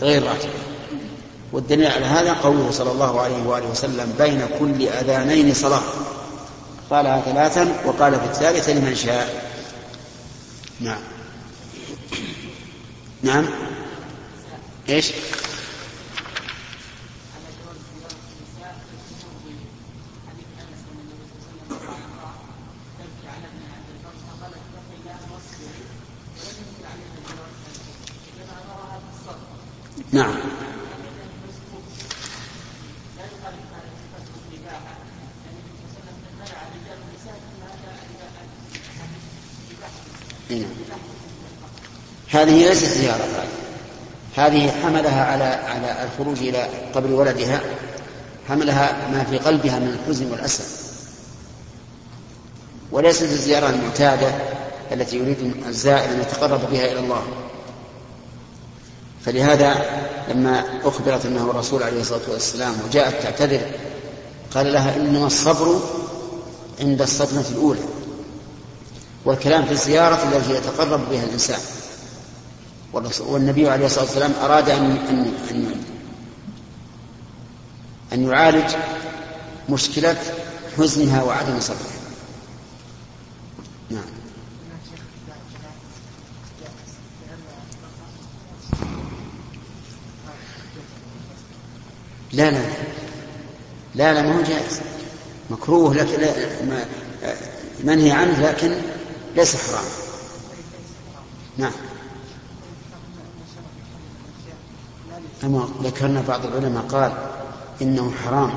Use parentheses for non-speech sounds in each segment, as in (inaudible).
غير راتبة والدليل على هذا قوله صلى الله عليه وآله وسلم بين كل أذانين صلاة. قالها ثلاثا وقال في الثالثة لمن شاء. نعم. نعم. إيش؟ نعم هذه ليست زيارة هذه حملها على على الخروج إلى قبر ولدها حملها ما في قلبها من الحزن والأسى. وليست الزيارة المعتادة التي يريد الزائر أن يتقرب بها إلى الله. فلهذا لما أخبرت أنه الرسول عليه الصلاة والسلام وجاءت تعتذر قال لها إنما الصبر عند الصدمة الأولى. والكلام في الزيارة التي يتقرب بها الإنسان. والنبي عليه الصلاة والسلام أراد أن أن أن, أن يعالج مشكلة حزنها وعدم صبرها. نعم. لا لا لا. لا ما هو جائز. مكروه لكن منهي عنه لكن ليس حرام. نعم. أما ذكرنا بعض العلماء قال إنه حرام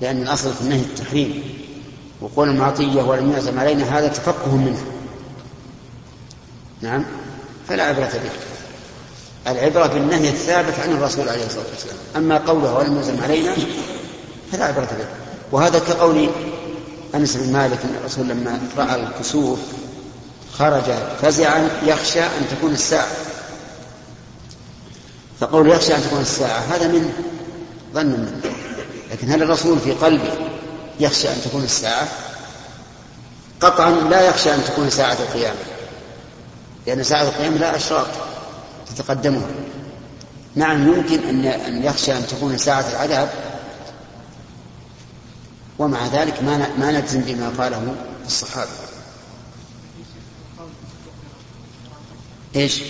لأن الأصل في النهي التحريم وقول المعطية ولم يعزم علينا هذا تفقه منه. نعم؟ فلا عبرة به. العبرة بالنهي الثابت عن الرسول عليه الصلاة والسلام. أما قوله ولم يعزم علينا فلا عبرة به. وهذا كقول أنس بن مالك أن الرسول لما رأى الكسوف خرج فزعا يخشى أن تكون الساعة. فقول يخشى أن تكون الساعة هذا من ظن منه لكن هل الرسول في قلبه يخشى أن تكون الساعة؟ قطعا لا يخشى أن تكون ساعة القيامة لأن ساعة القيامة لا أشراط تتقدمها. نعم يمكن أن أن يخشى أن تكون ساعة العذاب. ومع ذلك ما ما نجزم بما قاله الصحابة. إيش؟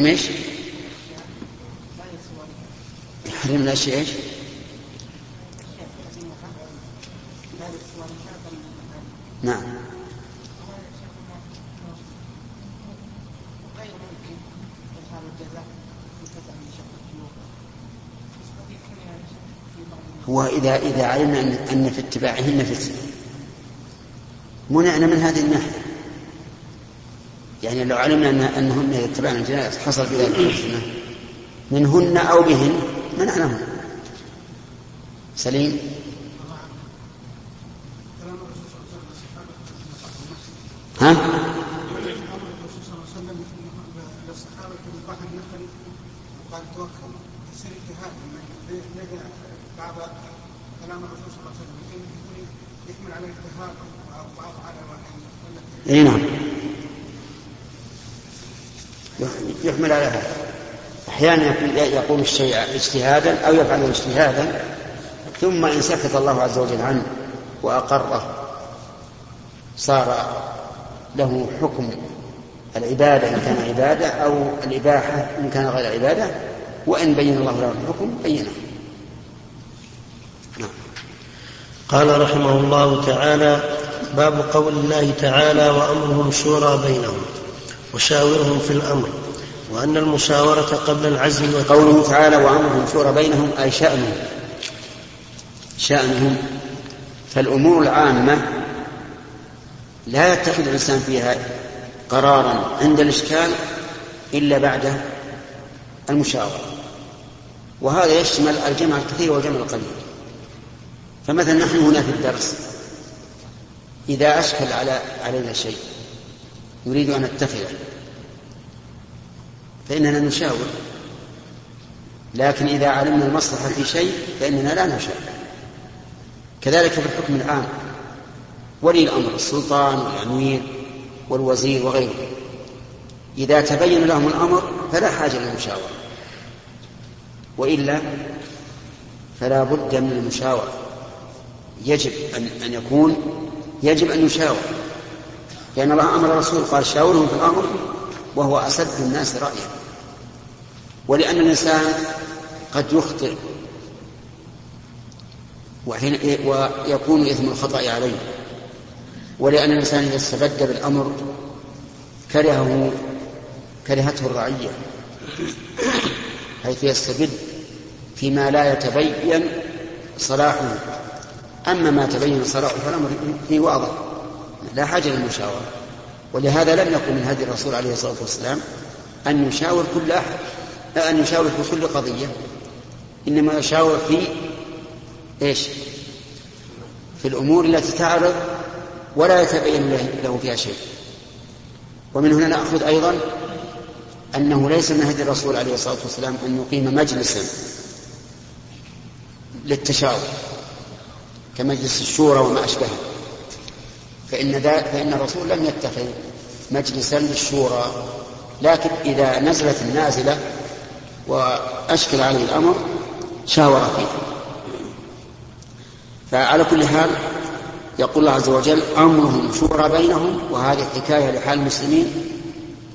يحرم إيش؟ يحرم الاشياء إيش؟ نعم هو إذا إذا علمنا أن في اتباعهن فتنة منعنا من هذه الناحية يعني لو علمنا أن أنهن يتبعن الجنائز حصل بذلك الفتنة منهن أو بهن منعناهن. سليم ها؟ قال توكل يصير اجتهاد بعض كلام الرسول صلى الله عليه وسلم يحمل على الاجتهاد أو بعض على اي نعم يحمل على هذا أحيانا يقول الشيء اجتهادا أو يفعله اجتهادا ثم إن سكت الله عز وجل عنه وأقره صار له حكم العبادة إن كان عبادة أو الإباحة إن كان غير عبادة وإن بين الله له الحكم بينه نعم. قال رحمه الله تعالى باب قول الله تعالى وأمرهم شورى بينهم وشاورهم في الأمر وأن المشاورة قبل العزم قوله تعالى وأمرهم شورى بينهم أي شأنهم. شأنهم. فالأمور العامة لا يتخذ الإنسان فيها قرارا عند الإشكال إلا بعد المشاورة. وهذا يشمل الجمع الكثير والجمع القليل. فمثلا نحن هنا في الدرس إذا أشكل على علينا شيء نريد أن نتخذه فإننا نشاور. لكن إذا علمنا المصلحة في شيء فإننا لا نشاء كذلك في الحكم العام. ولي الأمر السلطان والأمير والوزير وغيره. إذا تبين لهم الأمر فلا حاجة للمشاورة. وإلا فلا بد من المشاورة. يجب أن أن يكون يجب أن يشاور. لأن الله أمر الرسول قال شاورهم في الأمر وهو أسد الناس رأيا. ولأن الإنسان قد يخطئ وحين ويكون إثم الخطأ عليه. ولأن الإنسان إذا استبد بالأمر كرهه كرهته الرعية حيث يستبد فيما لا يتبين صلاحه. أما ما تبين صلاحه فالأمر فيه واضح لا حاجة للمشاورة ولهذا لم يكن من هدي الرسول عليه الصلاة والسلام أن يشاور كل أحد. أن يشاور في كل قضية. إنما يشاور في إيش؟ في الأمور التي تعرض ولا يتبين له فيها شيء. ومن هنا نأخذ أيضا أنه ليس من هدي الرسول عليه الصلاة والسلام أن يقيم مجلسا للتشاور كمجلس الشورى وما أشبهه. فإن, فإن الرسول لم يتخذ مجلسا للشورى لكن إذا نزلت النازلة وأشكل عليه الأمر شاور فيه. فعلى كل حال يقول الله عز وجل أمرهم شورى بينهم وهذه حكاية لحال المسلمين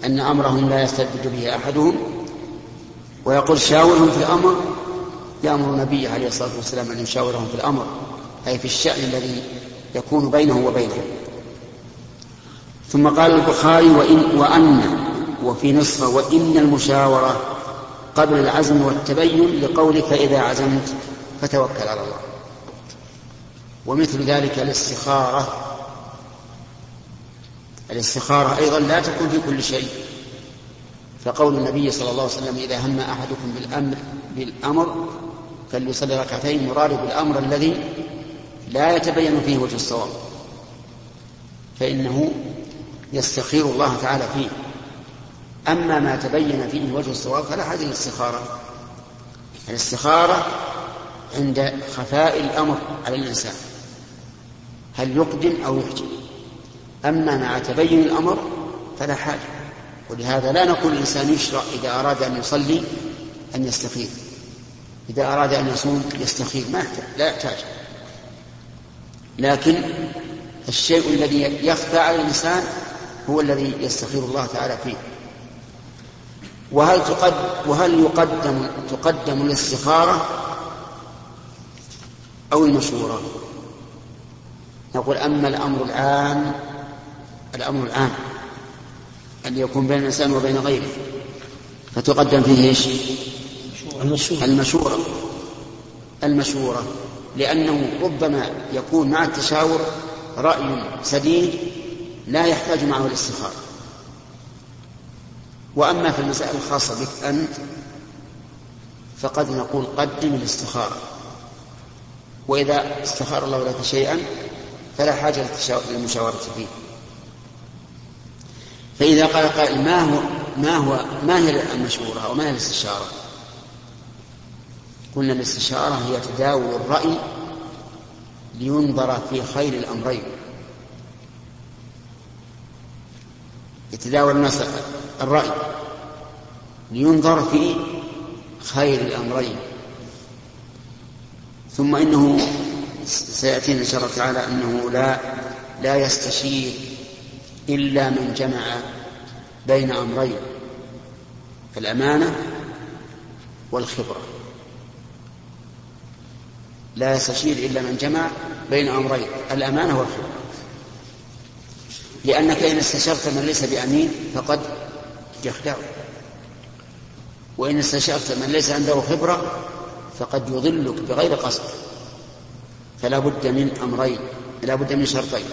أن أمرهم لا يستبد به أحدهم. ويقول شاورهم في الأمر يأمر النبي عليه الصلاة والسلام أن يشاورهم في الأمر أي في الشأن الذي يكون بينه وبينهم ثم قال البخاري وإن وأن وفي نصف وإن المشاورة قبل العزم والتبين لقولك إذا عزمت فتوكل على الله. ومثل ذلك الاستخارة. الاستخارة أيضا لا تكون في كل شيء. فقول النبي صلى الله عليه وسلم إذا هم أحدكم بالأمر بالأمر فليصلي ركعتين مراد بالأمر الذي لا يتبين فيه وجه الصواب. فإنه يستخير الله تعالى فيه. أما ما تبين فيه وجه الصواب فلا حاجة للاستخارة الاستخارة عند خفاء الأمر على الإنسان. هل يقدم أو يحجم أما مع تبين الأمر فلا حاجة. ولهذا لا نقول الإنسان يشرع إذا أراد أن يصلي أن يستخير إذا أراد أن يصوم يستخير ما يحتاج لا يحتاج. لكن الشيء الذي يخفى على الإنسان هو الذي يستخير الله تعالى فيه. وهل تقد وهل يقدم تقدم الاستخارة أو المشورة؟ نقول أما الأمر العام الأمر العام أن يكون بين الإنسان وبين غيره. فتقدم فيه إيش؟ المشورة. المشورة. المشورة. لأنه ربما يكون مع التشاور رأي سديد لا يحتاج معه الاستخارة. وأما في المسائل الخاصة بك أنت فقد نقول قدم الاستخارة. وإذا استخار الله لك شيئا فلا حاجة للمشاورة فيه. فإذا قال قائل ما هو ما هو ما هي المشورة أو ما هي الاستشارة؟ قلنا الاستشارة هي تداول الرأي لينظر في خير الأمرين. يتداول الناس الرأي لينظر في خير الأمرين. ثم إنه سيأتينا إن شاء الله تعالى أنه لا لا يستشير إلا من جمع بين أمرين الأمانة والخبرة. لا يستشير إلا من جمع بين أمرين الأمانة والخبرة. لأنك إن استشرت من ليس بأمين فقد يخدعه وإن استشرت من ليس عنده خبرة فقد يضلك بغير قصد. فلا بد من أمرين لا بد من شرطين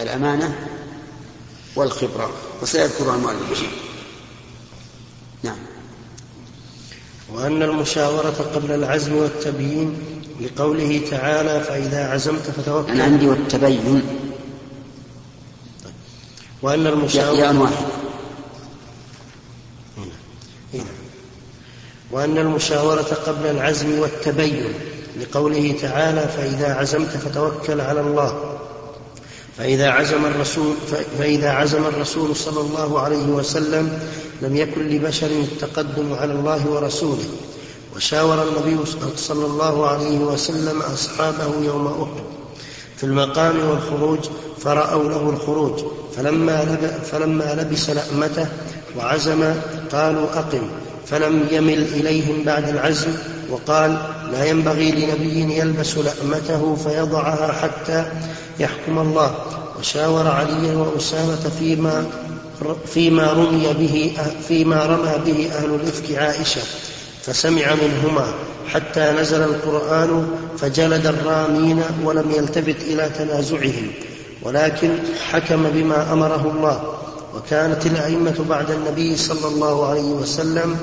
الأمانة والخبرة. وسيذكرها المؤلف. نعم. وأن المشاورة قبل العزم والتبيين لقوله تعالى فإذا عزمت فتوكل. أنا عندي والتبين. وأن المشاورة يا واحد وأن المشاورة قبل العزم والتبين لقوله تعالى فإذا عزمت فتوكل على الله. فإذا عزم الرسول فإذا عزم الرسول صلى الله عليه وسلم لم يكن لبشر التقدم على الله ورسوله. وشاور النبي صلى الله عليه وسلم أصحابه يوم أحد في المقام والخروج فرأوا له الخروج. فلما, فلما لبس لأمته وعزم قالوا أقم. فلم يمل إليهم بعد العزم وقال لا ينبغي لنبي يلبس لأمته فيضعها حتى يحكم الله. وشاور عليا وأسامة فيما فيما رمي به فيما رمى به أهل الإفك عائشة. فسمع منهما حتى نزل القرآن فجلد الرامين ولم يلتفت إلى تنازعهم. ولكن حكم بما أمره الله وكانت الأئمة بعد النبي صلى الله عليه وسلم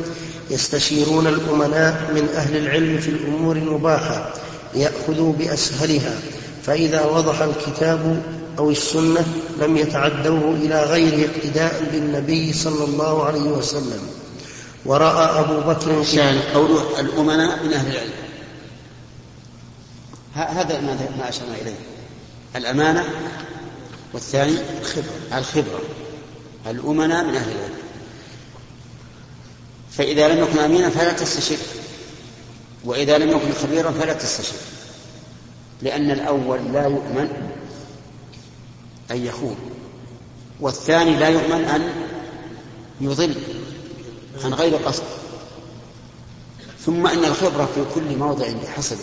يستشيرون الأمناء من أهل العلم في الأمور المباحة ليأخذوا بأسهلها فإذا وضح الكتاب أو السنة لم يتعدوه إلى غيره اقتداء بالنبي صلى الله عليه وسلم. ورأى أبو بكر يعني قوله الأمناء من أهل العلم. هذا ما أشرنا إليه. الأمانة والثاني الخبرة الخبرة الأمناء من أهل العلم. فإذا لم يكن أمينا فلا تستشر وإذا لم يكن خبيرا فلا تستشر لأن الأول لا يؤمن أن يخون والثاني لا يؤمن أن يضل عن غير قصد. ثم أن الخبرة في كل موضع بحسب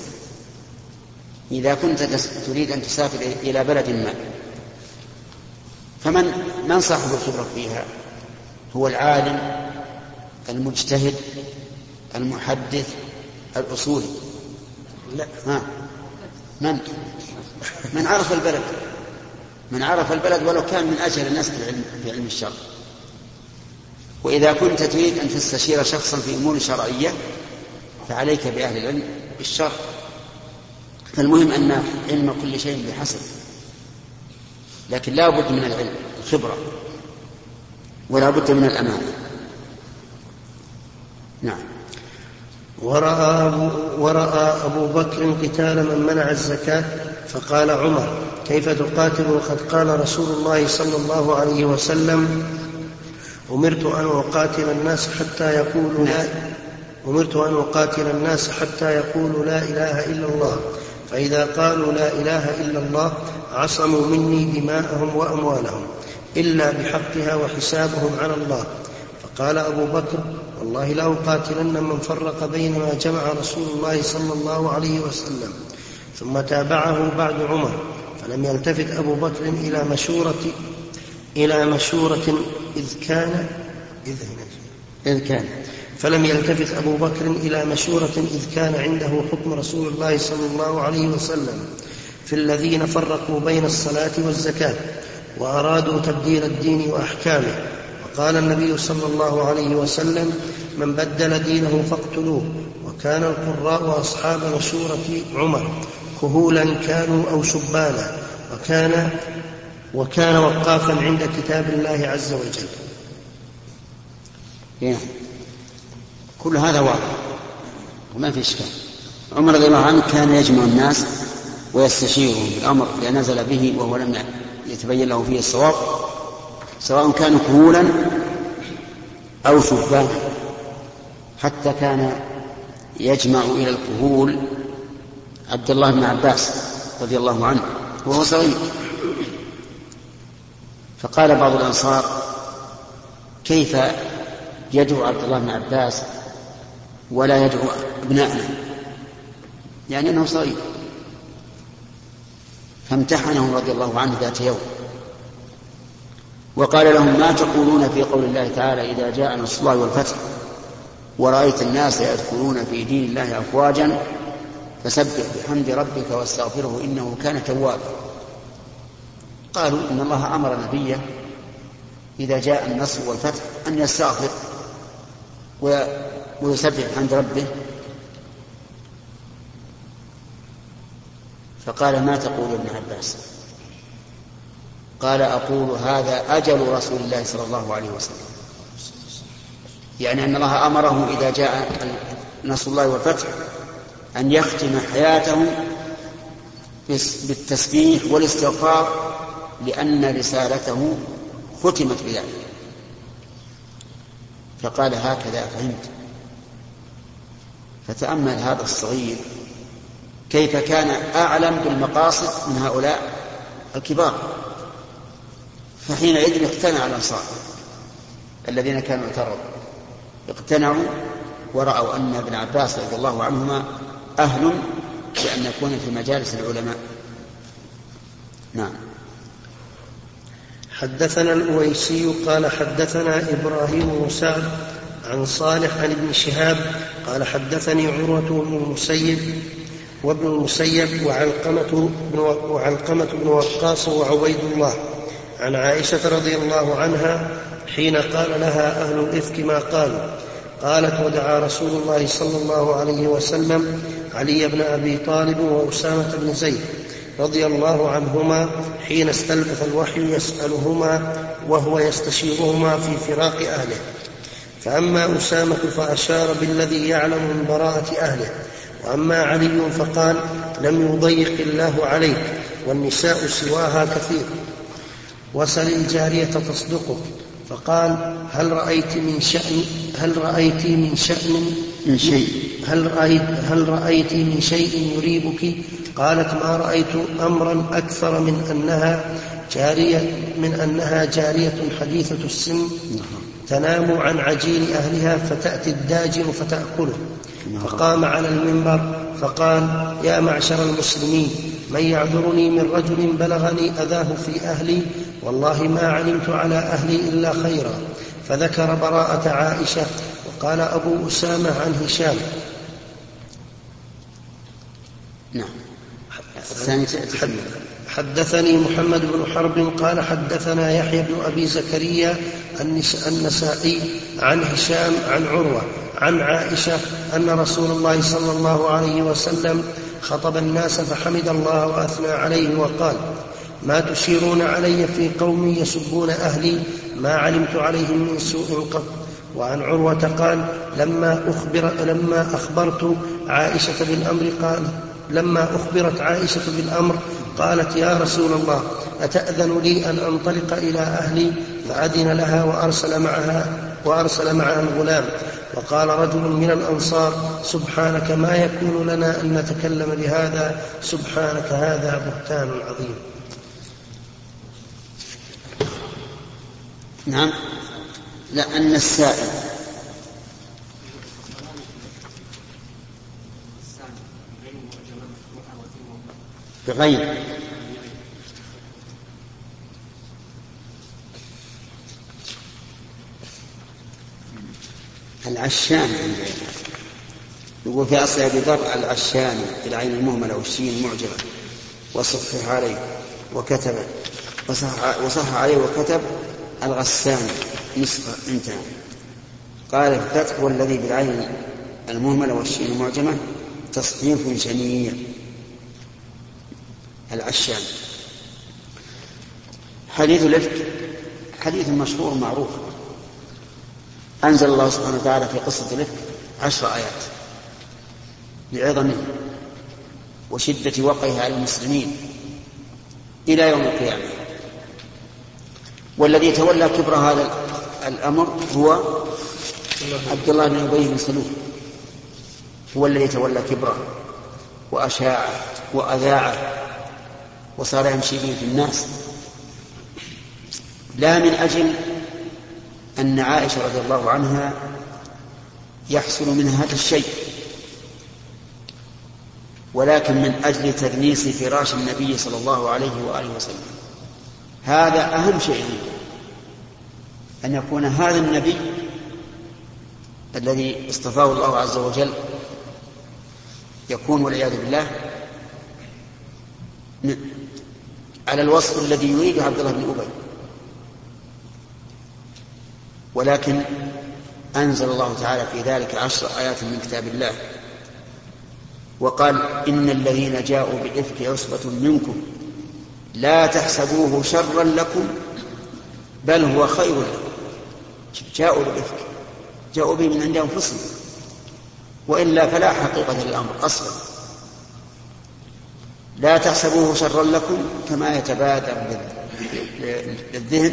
إذا كنت تريد أن تسافر إلى بلد ما. فمن من صاحب الخبرة فيها؟ هو العالم المجتهد المحدث الأصولي. لا. ها. من؟ من عرف البلد. من عرف البلد ولو كان من أجهل الناس في علم, في علم الشرع. وإذا كنت تريد أن تستشير شخصا في أمور شرعية فعليك بأهل العلم بالشرع. فالمهم أن علم كل شيء بحسب. لكن لا بد من العلم الخبرة ولا بد من الأمانة. نعم. ورأى أبو, ورأى أبو بكر قتال من منع الزكاة فقال عمر كيف تقاتل وقد قال رسول الله صلى الله عليه وسلم أمرت أن أقاتل الناس حتى يقولوا لا أمرت أن أقاتل الناس حتى يقولوا لا إله إلا الله فإذا قالوا لا إله إلا الله عصموا مني دماءهم وأموالهم إلا بحقها وحسابهم على الله. فقال أبو بكر والله لأقاتلن من فرق بين ما جمع رسول الله صلى الله عليه وسلم ثم تابعه بعد عمر فلم يلتفت أبو بكر إلى مشورة إلى مشورة إذ كان إذ, إذ كان. فلم يلتفت أبو بكر إلى مشورة إذ كان عنده حكم رسول الله صلى الله عليه وسلم في الذين فرقوا بين الصلاة والزكاة وأرادوا تبديل الدين وأحكامه. وقال النبي صلى الله عليه وسلم من بدل دينه فاقتلوه. وكان القراء وأصحاب مشورة عمر كهولا كانوا أو شبانا. وكان وكان وقافا عند كتاب الله عز وجل. yeah. كل هذا واضح وما في إشكال. عمر رضي الله عنه كان يجمع الناس ويستشيرهم بالأمر إذا نزل به وهو لم يتبين له فيه الصواب سواء كانوا كهولا أو شبانا حتى كان يجمع إلى الكهول عبد الله بن عباس رضي الله عنه وهو صغير. فقال بعض الأنصار كيف يدعو عبد الله بن عباس ولا يدعو ابناءنا يعني إنه صغير. فامتحنه رضي الله عنه ذات يوم. وقال لهم ما تقولون في قول الله تعالى إذا جاء نصر الله والفتح ورأيت الناس يدخلون في دين الله افواجا فسبح بحمد ربك واستغفره إنه كان توابا. قالوا إن الله أمر نبيه إذا جاء النصر والفتح أن يستغفر. ويسبح بحمد ربه. فقال ما تقول ابن عباس؟ قال أقول هذا أجل رسول الله صلى الله عليه وسلم. يعني أن الله أمره إذا جاء نصر الله والفتح أن يختم حياته بالتسبيح والاستغفار لأن رسالته ختمت بذلك. فقال هكذا فهمت. فتأمل هذا الصغير كيف كان أعلم بالمقاصد من هؤلاء الكبار. فحينئذ اقتنع الأنصار الذين كانوا يترضوا اقتنعوا ورأوا أن ابن عباس رضي الله عنهما أهل بأن يكون في مجالس العلماء. نعم. حدثنا الأويسي قال حدثنا إبراهيم بن سعد عن صالح عن ابن شهاب قال حدثني عروة بن المسيب وابن المسيب وعلقمة بن وعلقمة بن وقاص وعبيد الله. عن عائشة رضي الله عنها حين قال لها أهل الإفك ما قالوا. قالت ودعا رسول الله صلى الله عليه وسلم علي بن أبي طالب وأسامة بن زيد رضي الله عنهما حين استلبث الوحي يسألهما وهو يستشيرهما في فراق أهله. فأما أسامة فأشار بالذي يعلم من براءة أهله وأما علي فقال لم يضيق الله عليك والنساء سواها كثير. وسل الجارية تصدقك. فقال هل رأيت من شأن هل رأيت من شأن من شيء. هل رأيت هل رأيت من شيء يريبك؟ قالت ما رأيت أمرا أكثر من أنها جارية من أنها جارية حديثة السن. تنام عن عجين أهلها فتأتي الداجن فتأكله. فقام على المنبر فقال يا معشر المسلمين من يعذرني من رجل بلغني أذاه في أهلي والله ما علمت على أهلي إلا خيرا. فذكر براءة عائشة وقال أبو أسامة عن هشام. نعم. الثاني حدثني محمد بن حرب قال حدثنا يحيى بن أبي زكريا النسائي عن هشام عن عروة عن عائشة أن رسول الله صلى الله عليه وسلم خطب الناس فحمد الله وأثنى عليه وقال ما تشيرون علي في قوم يسبون أهلي ما علمت عليهم من سوء قط وعن عروة قال لما أخبر لما أخبرت عائشة بالأمر قال لما أخبرت عائشة بالأمر قالت يا رسول الله أتأذن لي أن أنطلق إلى أهلي فأذن لها وأرسل معها وأرسل معها الغلام. وقال رجل من الأنصار سبحانك ما يكون لنا أن نتكلم بهذا سبحانك هذا بهتان عظيم. نعم. لأن السائل بغير. العشان يقول في أصل أبي ذر العشان بالعين المهملة والشين المعجبة وصفح عليه وكتب وصح, عليه وكتب الغسان نصف انتهى قال الفتح والذي بالعين المهملة والشين المعجمة تصنيف شنيع العشان. حديث الإفك حديث مشهور معروف. أنزل الله سبحانه وتعالى في قصة الإفك عشر آيات لعظمه وشدة وقعه على المسلمين إلى يوم القيامة. والذي تولى كبر هذا الأمر هو عبد الله بن أبي بن سلول. هو الذي تولى كبره وأشاعه وأذاعه وصار يمشي به في الناس. لا من أجل أن عائشة رضي الله عنها يحصل منها هذا الشيء ولكن من أجل تدنيس فراش النبي صلى الله عليه وآله وسلم. هذا أهم شيء أن يكون هذا النبي الذي اصطفاه الله عز وجل يكون والعياذ بالله على الوصف الذي يريده عبد الله بن أبي. ولكن أنزل الله تعالى في ذلك عشر آيات من كتاب الله. وقال إن الذين جاءوا بالإفك عصبة منكم. لا تحسبوه شرا لكم بل هو خير لكم. جاءوا بالإفك. جاءوا به من عند أنفسهم. وإلا فلا حقيقة للأمر أصلا. لا تحسبوه شرا لكم كما يتبادر للذهن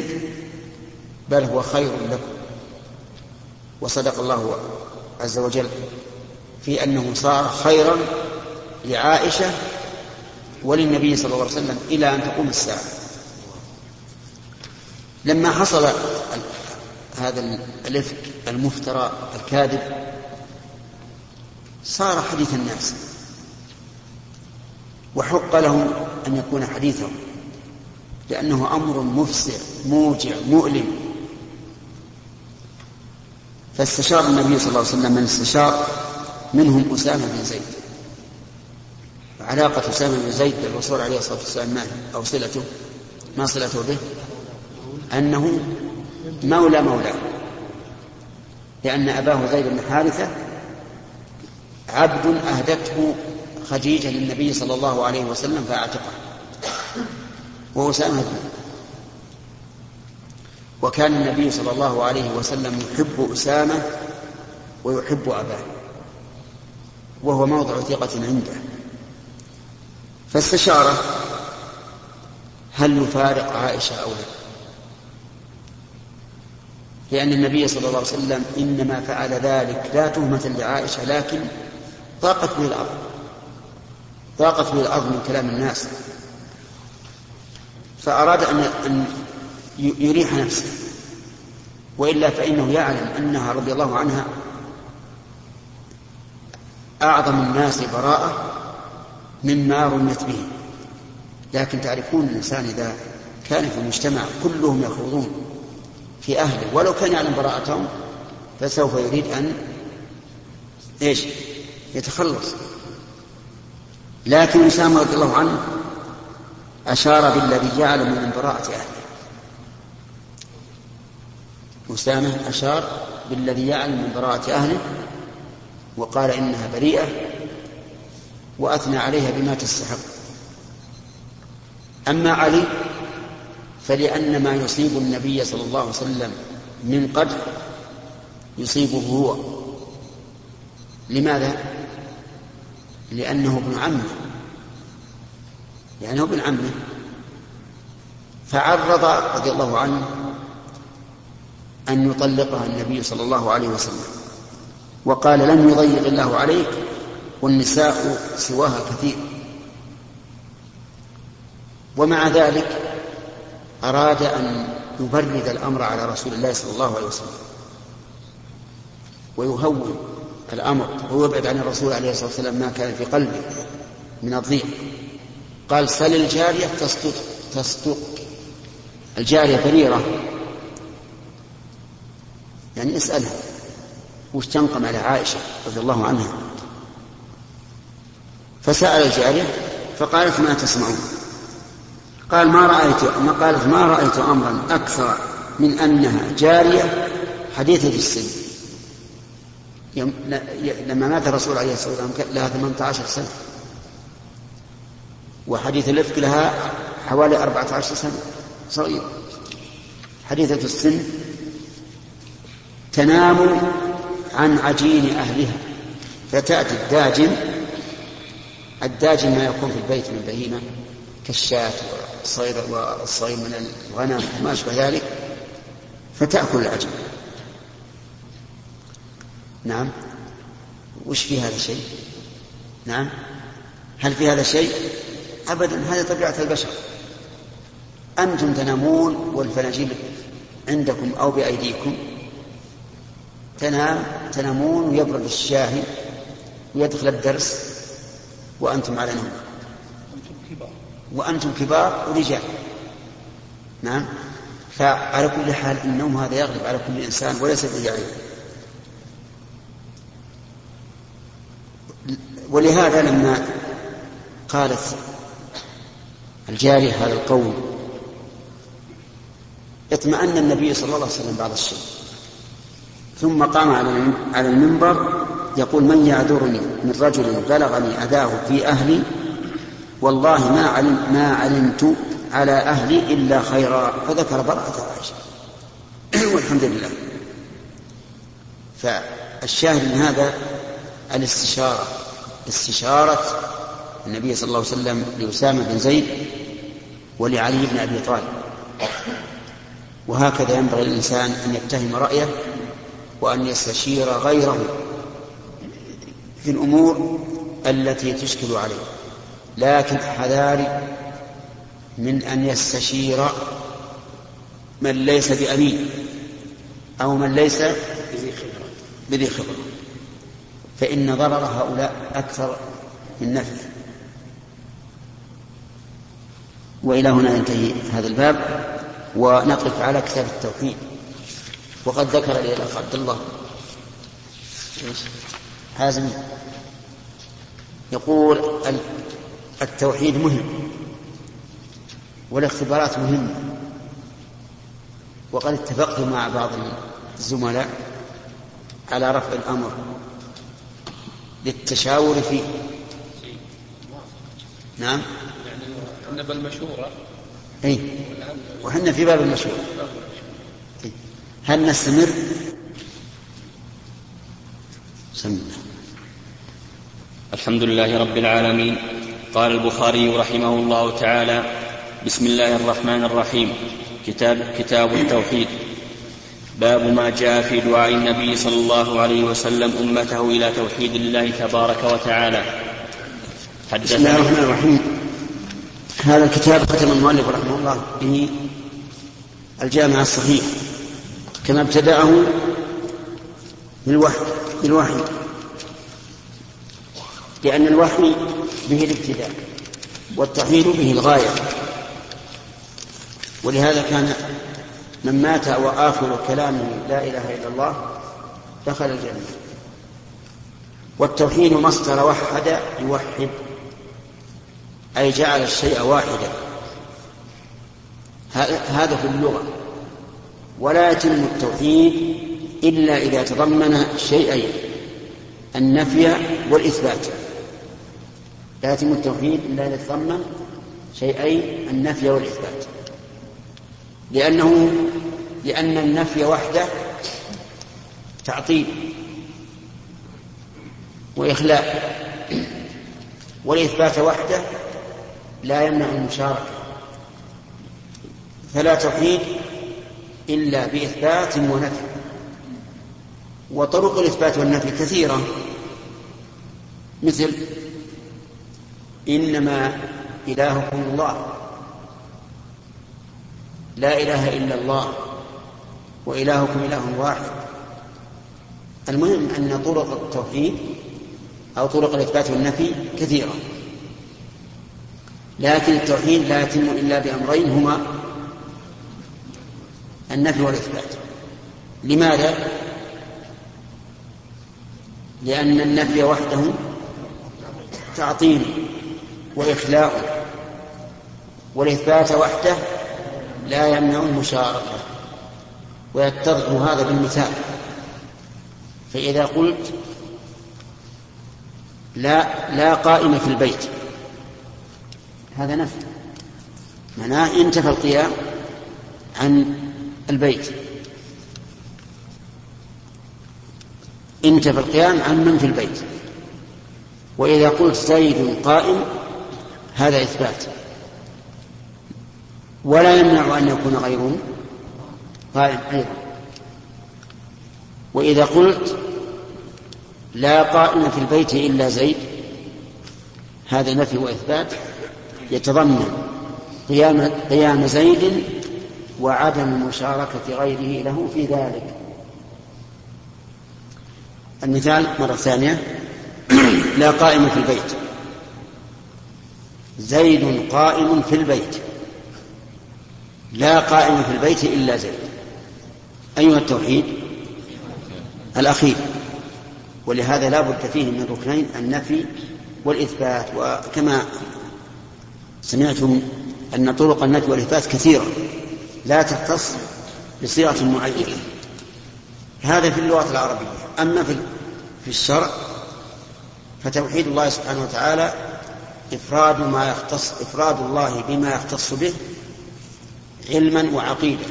بل هو خير لكم. وصدق الله عز وجل في أنه صار خيرا لعائشة وللنبي صلى الله عليه وسلم إلى أن تقوم الساعة. لما حصل هذا الإفك المفترى الكاذب صار حديث الناس. وحق لهم أن يكون حديثهم لأنه أمر مفسر موجع مؤلم. فاستشار النبي صلى الله عليه وسلم من استشار منهم أسامة بن زيد. علاقة أسامة بن زيد بالرسول عليه الصلاة والسلام ما أو صلته؟ ما صلته به؟ أنه مولى مولاه. لأن أباه زيد بن حارثة عبد أهدته خديجة للنبي صلى الله عليه وسلم فأعتقه. وأسامة وكان النبي صلى الله عليه وسلم يحب أسامة ويحب أباه. وهو موضع ثقة عنده. فاستشاره هل يفارق عائشة أو لا. لأن النبي صلى الله عليه وسلم إنما فعل ذلك لا تهمة لعائشة لكن ضاقت به الأرض ضاقت به الأرض من كلام الناس. فأراد أن يريح نفسه. وإلا فإنه يعلم أنها رضي الله عنها أعظم الناس براءة مما رميت به. لكن تعرفون الإنسان إذا كان في المجتمع كلهم يخوضون في أهله ولو كان يعلم براءتهم فسوف يريد أن إيش؟ يتخلص. لكن أسامة رضي الله عنه أشار بالذي يعلم من براءة أهله. أسامة أشار بالذي يعلم من براءة أهله وقال إنها بريئة وأثنى عليها بما تستحق. أما علي فلأن ما يصيب النبي صلى الله عليه وسلم من قدر يصيبه هو. لماذا؟ لأنه ابن عمه. لأنه ابن عمه. فعرض رضي الله عنه أن يطلقها النبي صلى الله عليه وسلم. وقال لن يضيق الله عليك والنساء سواها كثير. ومع ذلك أراد أن يبرد الأمر على رسول الله صلى الله عليه وسلم. ويهون. الأمر ويبعد عن الرسول عليه الصلاة والسلام ما كان في قلبه من الضيق. قال سل الجارية تصدق تصدق الجارية بريرة. يعني اسألها وش تنقم على عائشة رضي الله عنها. فسأل الجارية فقالت ما تسمعون. قال ما رأيت ما قالت ما رأيت أمرا أكثر من أنها جارية حديثة السن لما مات الرسول عليه الصلاة والسلام لها 18 سنة. وحديث الإفك لها حوالي 14 سنة. صغيرة حديثة السن تنام عن عجين أهلها فتأتي الداجن الداجن ما يكون في البيت من بهيمة كالشاة والصيد والصيد من الغنم وما أشبه ذلك فتأكل العجين. نعم. وش في هذا شيء؟ نعم. هل في هذا شيء؟ أبدا هذه طبيعة البشر. أنتم تنامون والفناجيل عندكم أو بأيديكم. تنام تنامون ويبرد الشاهي ويدخل الدرس وأنتم على نوم. وأنتم كبار ورجال. نعم. فعلى كل حال النوم هذا يغلب على كل إنسان وليس به ولهذا لما قالت الجارية هذا القول اطمأن النبي صلى الله عليه وسلم بعض الشيء. ثم قام على المنبر يقول من يعذرني؟ من رجل بلغني أذاه في أهلي والله ما علم ما علمت على أهلي إلا خيرا. فذكر براءة عائشة. (clears throat) والحمد لله. فالشاهد من هذا الاستشارة. استشارة النبي صلى الله عليه وسلم لأسامة بن زيد ولعلي بن أبي طالب. وهكذا ينبغي للإنسان أن يتهم رأيه وأن يستشير غيره في الأمور التي تشكل عليه. لكن حذاري من أن يستشير من ليس بأمين أو من ليس بذي خبرة. فإن ضرر هؤلاء أكثر من نفعه وإلى هنا ينتهي هذا الباب ونقف على كتاب التوحيد. وقد ذكر لي الأخ عبد الله. حازم يقول التوحيد مهم والاختبارات مهمة. وقد اتفقت مع بعض الزملاء على رفع الأمر. للتشاور فيه نعم. يعني المشورة اي وحنا في باب المشهور هل نستمر؟ سم الحمد لله رب العالمين. قال البخاري رحمه الله تعالى بسم الله الرحمن الرحيم. كتاب كتاب التوحيد. باب ما جاء في دعاء النبي صلى الله عليه وسلم أمته إلى توحيد الله تبارك وتعالى. بسم الله الرحمن الرحيم. هذا الكتاب ختم المؤلف رحمه الله به الجامع الصحيح. كما ابتدأه بالوحي بالوحي. لأن الوحي به الابتداء والتوحيد به الغاية. ولهذا كان من مات وآخر كلامه لا إله إلا الله دخل الجنة. والتوحيد مصدر وحد يوحد أي جعل الشيء واحدا. هذا في اللغة. ولا يتم التوحيد إلا إذا تضمن شيئين النفي والإثبات. لا يتم التوحيد إلا إذا تضمن شيئين النفي والإثبات. لأنه لأن النفي وحده تعطيل وإخلاء والإثبات وحده لا يمنع المشاركة فلا توحيد إلا بإثبات ونفي وطرق الإثبات والنفي كثيرة مثل إنما إلهكم الله. لا إله إلا الله وإلهكم إله واحد المهم أن طرق التوحيد أو طرق الإثبات والنفي كثيرة لكن التوحيد لا يتم إلا بأمرين هما النفي والإثبات لماذا؟ لأن النفي وحده تعطيل وإخلاء والإثبات وحده لا يمنع المشاركة ويتضح هذا بالمثال. فإذا قلت لا لا قائمة في البيت هذا نفي. معناه انتفى القيام عن البيت. انتفى القيام عن من في البيت. وإذا قلت زيد قائم هذا إثبات. ولا يمنع أن يكون غيره قائم أيضا. وإذا قلت لا قائم في البيت إلا زيد هذا نفي وإثبات. يتضمن قيام قيام زيد وعدم مشاركة غيره له في ذلك. المثال مرة ثانية. (clears throat) لا قائم في البيت. زيد قائم في البيت. لا قائم في البيت إلا زيد. أيها التوحيد الأخير. ولهذا لا بد فيه من ركنين النفي والإثبات. وكما سمعتم أن طرق النفي والإثبات كثيرة لا تختص بصيغة معينة. هذا في اللغة العربية. أما في في الشرع فتوحيد الله سبحانه وتعالى إفراد ما يختص إفراد الله بما يختص به علما وعقيدة.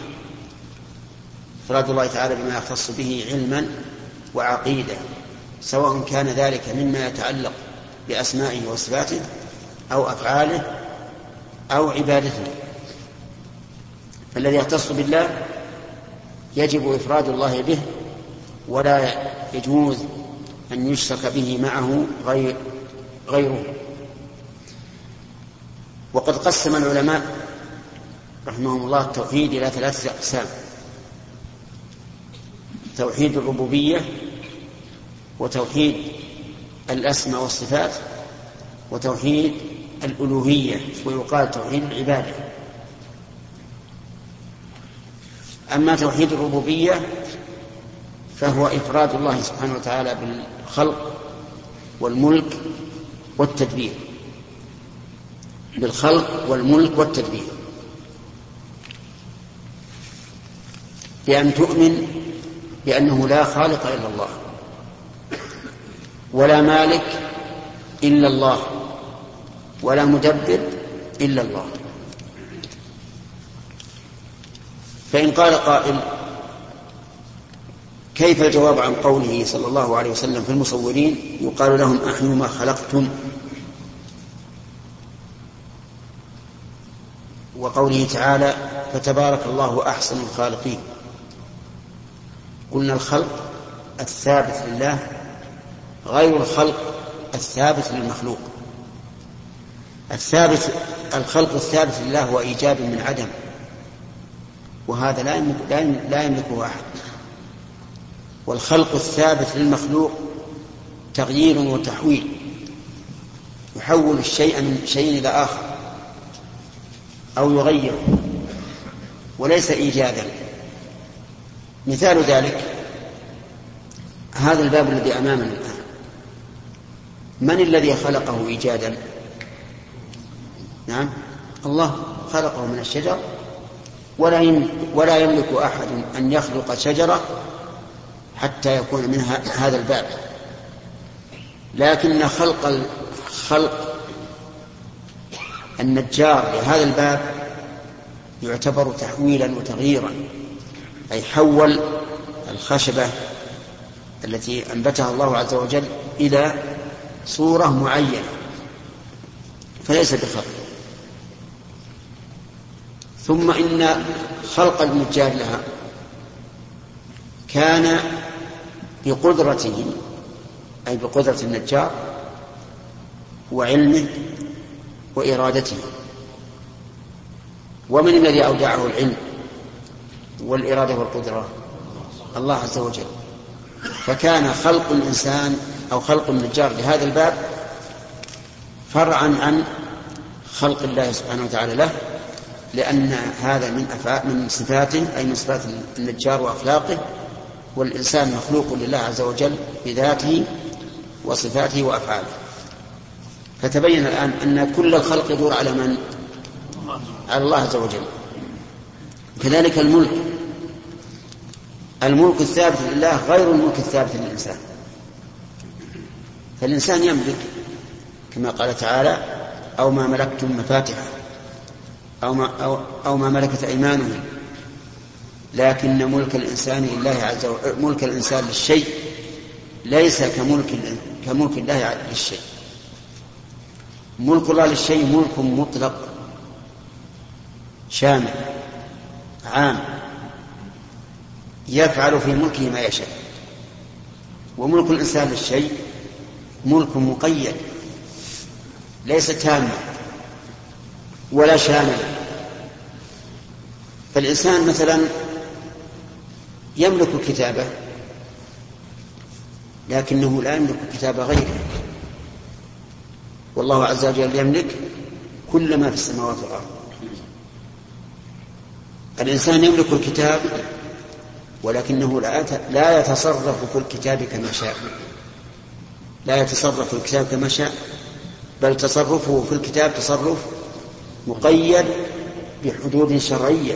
إفراد الله تعالى بما يختص به علما وعقيدة سواء كان ذلك مما يتعلق بأسمائه وصفاته أو أفعاله أو عبادته. فالذي يختص بالله يجب إفراد الله به ولا يجوز أن يشرك به معه غير غيره. وقد قسم العلماء رحمهم الله التوحيد إلى ثلاثة أقسام. توحيد الربوبية وتوحيد الأسماء والصفات وتوحيد الألوهية ويقال توحيد العبادة. أما توحيد الربوبية فهو إفراد الله سبحانه وتعالى بالخلق والملك والتدبير. بالخلق والملك والتدبير. بأن تؤمن بأنه لا خالق إلا الله ولا مالك إلا الله ولا مدبر إلا الله. فإن قال قائل كيف الجواب عن قوله صلى الله عليه وسلم في المصورين يقال لهم أحيوا ما خلقتم؟ وقوله تعالى فتبارك الله أحسن الخالقين. قلنا الخلق الثابت لله غير الخلق الثابت للمخلوق. الثابت الخلق الثابت لله هو إيجاب من عدم وهذا لا لا يملكه أحد. والخلق الثابت للمخلوق تغيير وتحويل يحول الشيء من شيء إلى آخر أو يغيره وليس إيجادا. مثال ذلك هذا الباب الذي أمامنا الآن. من الذي خلقه إيجادا؟ نعم. الله خلقه من الشجر. ولا ولا يملك أحد أن يخلق شجرة حتى يكون منها هذا الباب. لكن خلق خلق النجار لهذا الباب يعتبر تحويلا وتغييرا. أي حول الخشبة التي أنبتها الله عز وجل إلى صورة معينة فليس بخلق. ثم إن خلق النجار لها كان بقدرته أي بقدرة النجار وعلمه وإرادته. ومن الذي أودعه العلم؟ والإرادة والقدرة. الله عز وجل. فكان خلق الإنسان أو خلق النجار لهذا الباب فرعا عن خلق الله سبحانه وتعالى له لأن هذا من أفعال من صفاته أي من صفات النجار وأخلاقه والإنسان مخلوق لله عز وجل بذاته وصفاته وأفعاله. فتبين الآن أن كل الخلق يدور على من؟ على الله عز وجل. كذلك الملك. الملك الثابت لله غير الملك الثابت للإنسان. فالإنسان يملك كما قال تعالى أو ما ملكتم مفاتحه أو ما, أو, أو ما ملكت أيمانهم. لكن ملك الإنسان لله عز وجل ملك الإنسان للشيء ليس كملك كملك الله للشيء. ملك الله للشيء ملك مطلق شامل عام. يفعل في ملكه ما يشاء. وملك الإنسان للشيء ملك مقيد ليس تاما ولا شاملا فالإنسان مثلا يملك كتابه لكنه لا يملك كتاب غيره. والله عز وجل يملك كل ما في السماوات والأرض. الإنسان يملك الكتاب ولكنه لا يتصرف في الكتاب كما شاء. لا يتصرف في الكتاب كما شاء بل تصرفه في الكتاب تصرف مقيد بحدود شرعية.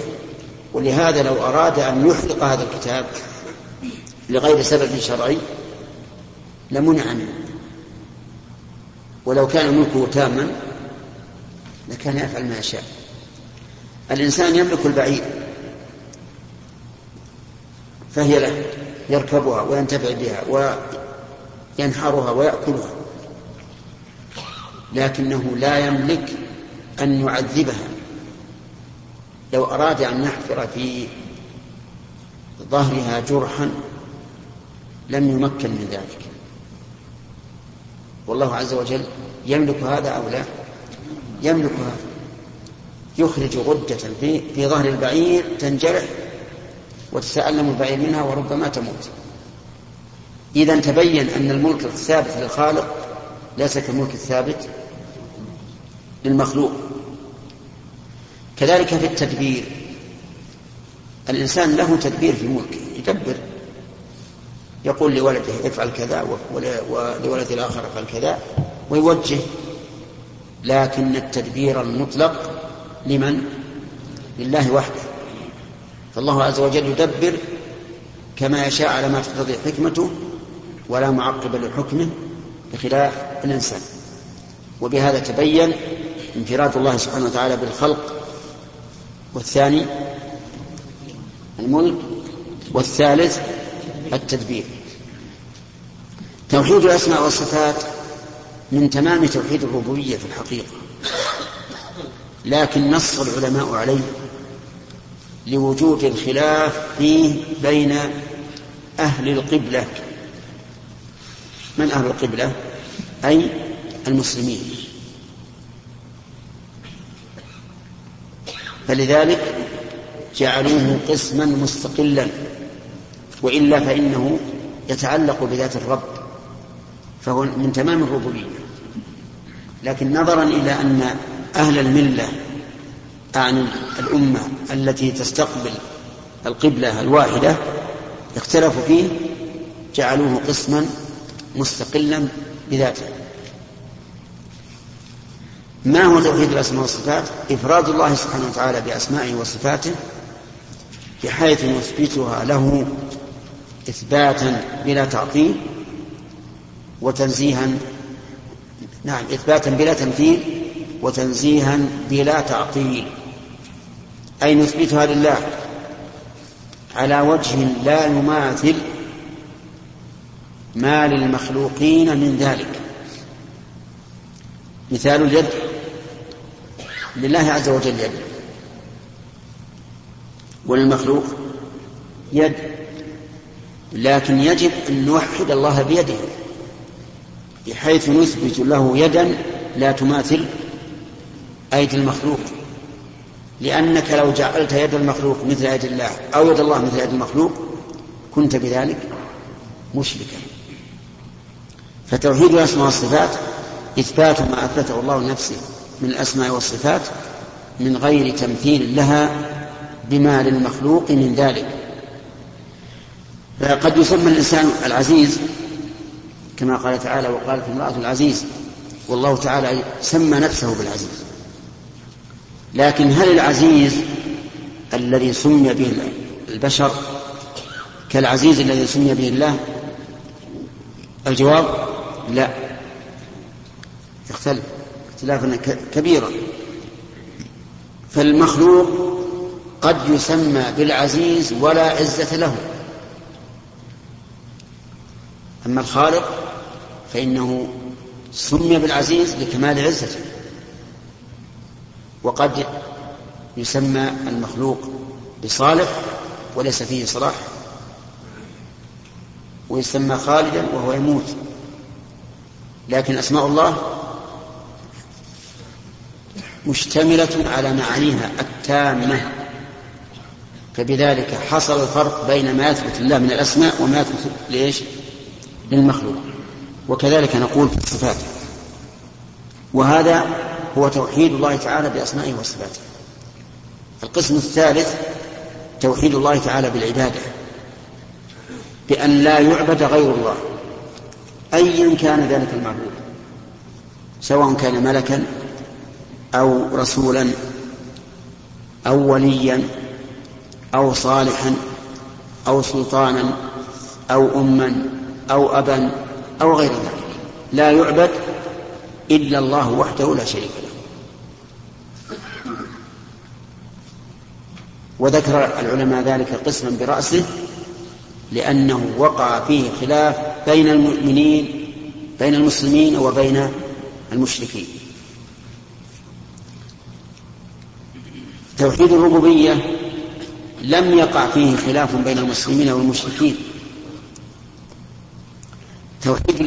ولهذا لو أراد أن يحرق هذا الكتاب لغير سبب شرعي لمنع منه. ولو كان ملكه تاما لكان يفعل ما يشاء. الإنسان يملك البعير. فهي له يركبها وينتفع بها ينحرها ويأكلها. لكنه لا يملك أن يعذبها. لو أراد أن يحفر في ظهرها جرحا لم يمكن من ذلك. والله عز وجل يملك هذا أو لا؟ يملك هذا يخرج غدة في, في ظهر البعير تنجرح. وتتألم البعير منها وربما تموت. إذا تبين أن الملك الثابت للخالق ليس كالملك الثابت للمخلوق. كذلك في التدبير. الإنسان له تدبير في ملكه يدبر. يقول لولده افعل كذا ولولد الآخر افعل كذا ويوجه. لكن التدبير المطلق لمن؟ لله وحده. فالله عز وجل يدبر كما يشاء على ما تقتضي حكمته ولا معقب لحكمه بخلاف الإنسان. وبهذا تبين انفراد الله سبحانه وتعالى بالخلق. والثاني الملك. والثالث التدبير. توحيد الأسماء والصفات من تمام توحيد الربوبية في الحقيقة. لكن نص العلماء عليه لوجود الخلاف فيه بين أهل القبلة. من أهل القبلة؟ أي المسلمين. فلذلك جعلوه قسما مستقلا. وإلا فإنه يتعلق بذات الرب فهو من تمام الربوبية. لكن نظرا إلى أن أهل الملة اعني الأمة التي تستقبل القبلة الواحدة اختلفوا فيه جعلوه قسما مستقلا بذاته. ما هو توحيد الأسماء والصفات؟ إفراد الله سبحانه وتعالى بأسمائه وصفاته بحيث نثبتها له إثباتا بلا تعطيل وتنزيها نعم إثباتا بلا تمثيل وتنزيها بلا تعطيل. أي نثبتها لله على وجه لا يماثل ما للمخلوقين من ذلك. مثال اليد. لله عز وجل يد. وللمخلوق يد. لكن يجب أن نوحد الله بيده. بحيث نثبت له يدا لا تماثل أيدي المخلوق. لأنك لو جعلت يد المخلوق مثل يد الله أو يد الله مثل يد المخلوق كنت بذلك مشركا. فتوحيد الأسماء والصفات إثبات ما أثبته الله لنفسه من الأسماء والصفات من غير تمثيل لها بما للمخلوق من ذلك. فقد يسمى الإنسان العزيز كما قال تعالى وقالت امرأة العزيز والله تعالى سمى نفسه بالعزيز. لكن هل العزيز الذي سمي به البشر كالعزيز الذي سمي به الله؟ الجواب لا. يختلف. اختلافا كبيرا فالمخلوق قد يسمى بالعزيز ولا عزة له. أما الخالق فإنه سمي بالعزيز لكمال عزته. وقد يسمى المخلوق بصالح وليس فيه صلاح ويسمى خالدا وهو يموت. لكن أسماء الله مشتملة على معانيها التامة. فبذلك حصل الفرق بين ما يثبت لله من الأسماء وما يثبت لإيش؟ للمخلوق. وكذلك نقول في الصفات. وهذا هو توحيد الله تعالى بأسمائه وصفاته. القسم الثالث توحيد الله تعالى بالعبادة بأن لا يعبد غير الله أيا كان ذلك المعبود سواء كان ملكا أو رسولا أو وليا أو صالحا أو سلطانا أو أما أو أبا أو غير ذلك. لا يعبد إلا الله وحده لا شريك له. وذكر العلماء ذلك قسما برأسه لأنه وقع فيه خلاف بين المؤمنين بين المسلمين وبين المشركين. توحيد الربوبية لم يقع فيه خلاف بين المسلمين والمشركين. توحيد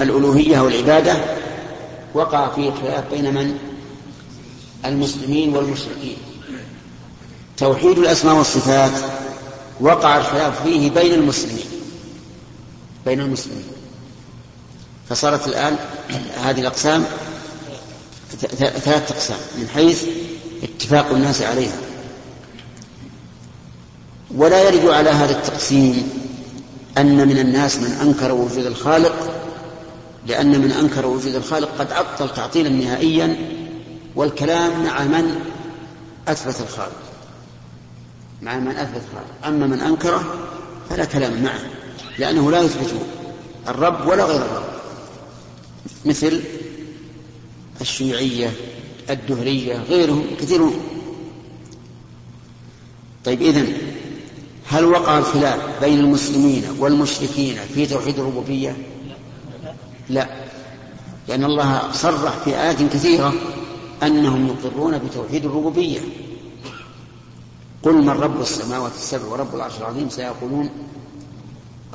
الألوهية والعبادة وقع فيه خلاف بين من؟ المسلمين والمشركين. توحيد الأسماء والصفات وقع الخلاف فيه بين المسلمين بين المسلمين. فصارت الآن هذه الأقسام ثلاثة أقسام من حيث اتفاق الناس عليها. ولا يرد على هذا التقسيم أن من الناس من أنكر وجود الخالق لأن من أنكر وجود الخالق قد عطل تعطيلا نهائيا والكلام مع من أثبت الخالق. مع من أثبت الخالق أما من أنكره فلا كلام معه لأنه لا يثبت الرب ولا غير الرب. مثل الشيوعية الدهرية غيرهم كثيرون. طيب إذن هل وقع الخلاف بين المسلمين والمشركين في توحيد الربوبية؟ لا. لأن الله صرح في آيات كثيرة أنهم يقرون بتوحيد الربوبية. قل من رب السماوات السبع ورب العرش العظيم سيقولون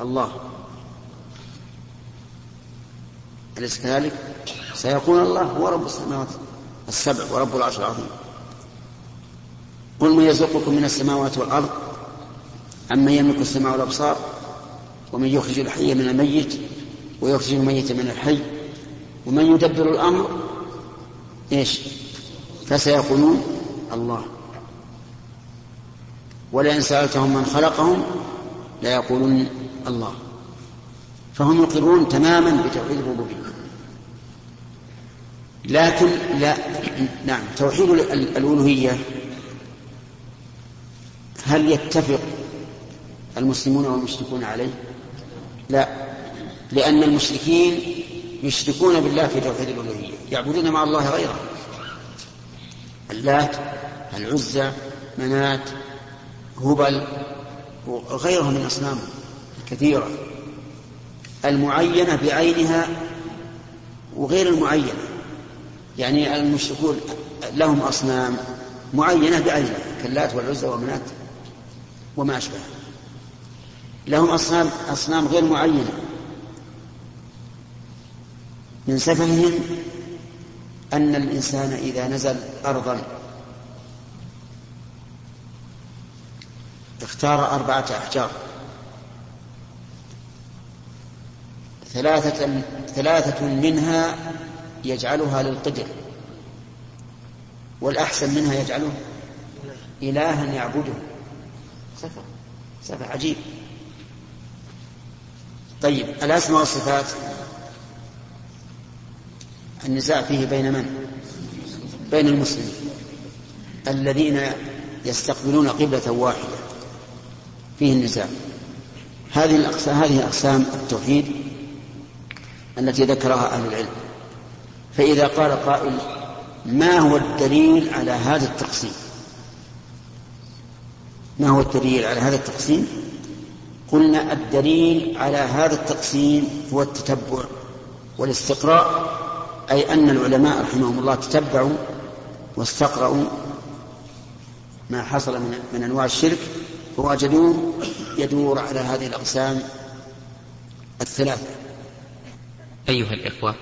الله. أليس كذلك؟ سيقول الله هو رب السماوات السبع ورب العرش العظيم. قل من يرزقكم من السماوات والأرض أمن يملك السماء والأبصار ومن يخرج الحي من الميت ويخرج الميت من الحي ومن يدبر الأمر إيش؟ فسيقولون الله. ولئن سألتهم من خلقهم ليقولون الله. فهم يقرون تماما بتوحيد الربوبية. لكن لا نعم توحيد الألوهية هل يتفق المسلمون والمشركون عليه؟ لا لأن المشركين يشركون بالله في توحيد الألوهية يعبدون مع الله غيره. اللات العزى منات هبل وغيرها من أصنام كثيرة. المعينة بعينها وغير المعينة. يعني المشركون لهم أصنام معينة بعينها كاللات والعزى ومنات وما أشبهها. لهم أصنام أصنام غير معينة. من سفههم أن الإنسان إذا نزل أرضا اختار أربعة أحجار. ثلاثة ثلاثة منها يجعلها للقدر. والأحسن منها يجعله إلها يعبده. سفه سفه عجيب. طيب الأسماء والصفات؟ النزاع فيه بين من؟ بين المسلمين. الذين يستقبلون قبلة واحدة. فيه النزاع. هذه الأقسام هذه أقسام التوحيد التي ذكرها أهل العلم. فإذا قال قائل ما هو الدليل على هذا التقسيم؟ ما هو الدليل على هذا التقسيم؟ قلنا الدليل على هذا التقسيم هو التتبع والاستقراء. أي أن العلماء رحمهم الله تتبعوا واستقرأوا ما حصل من, من أنواع الشرك فوجدوه يدور على هذه الأقسام الثلاثة. أيها الإخوة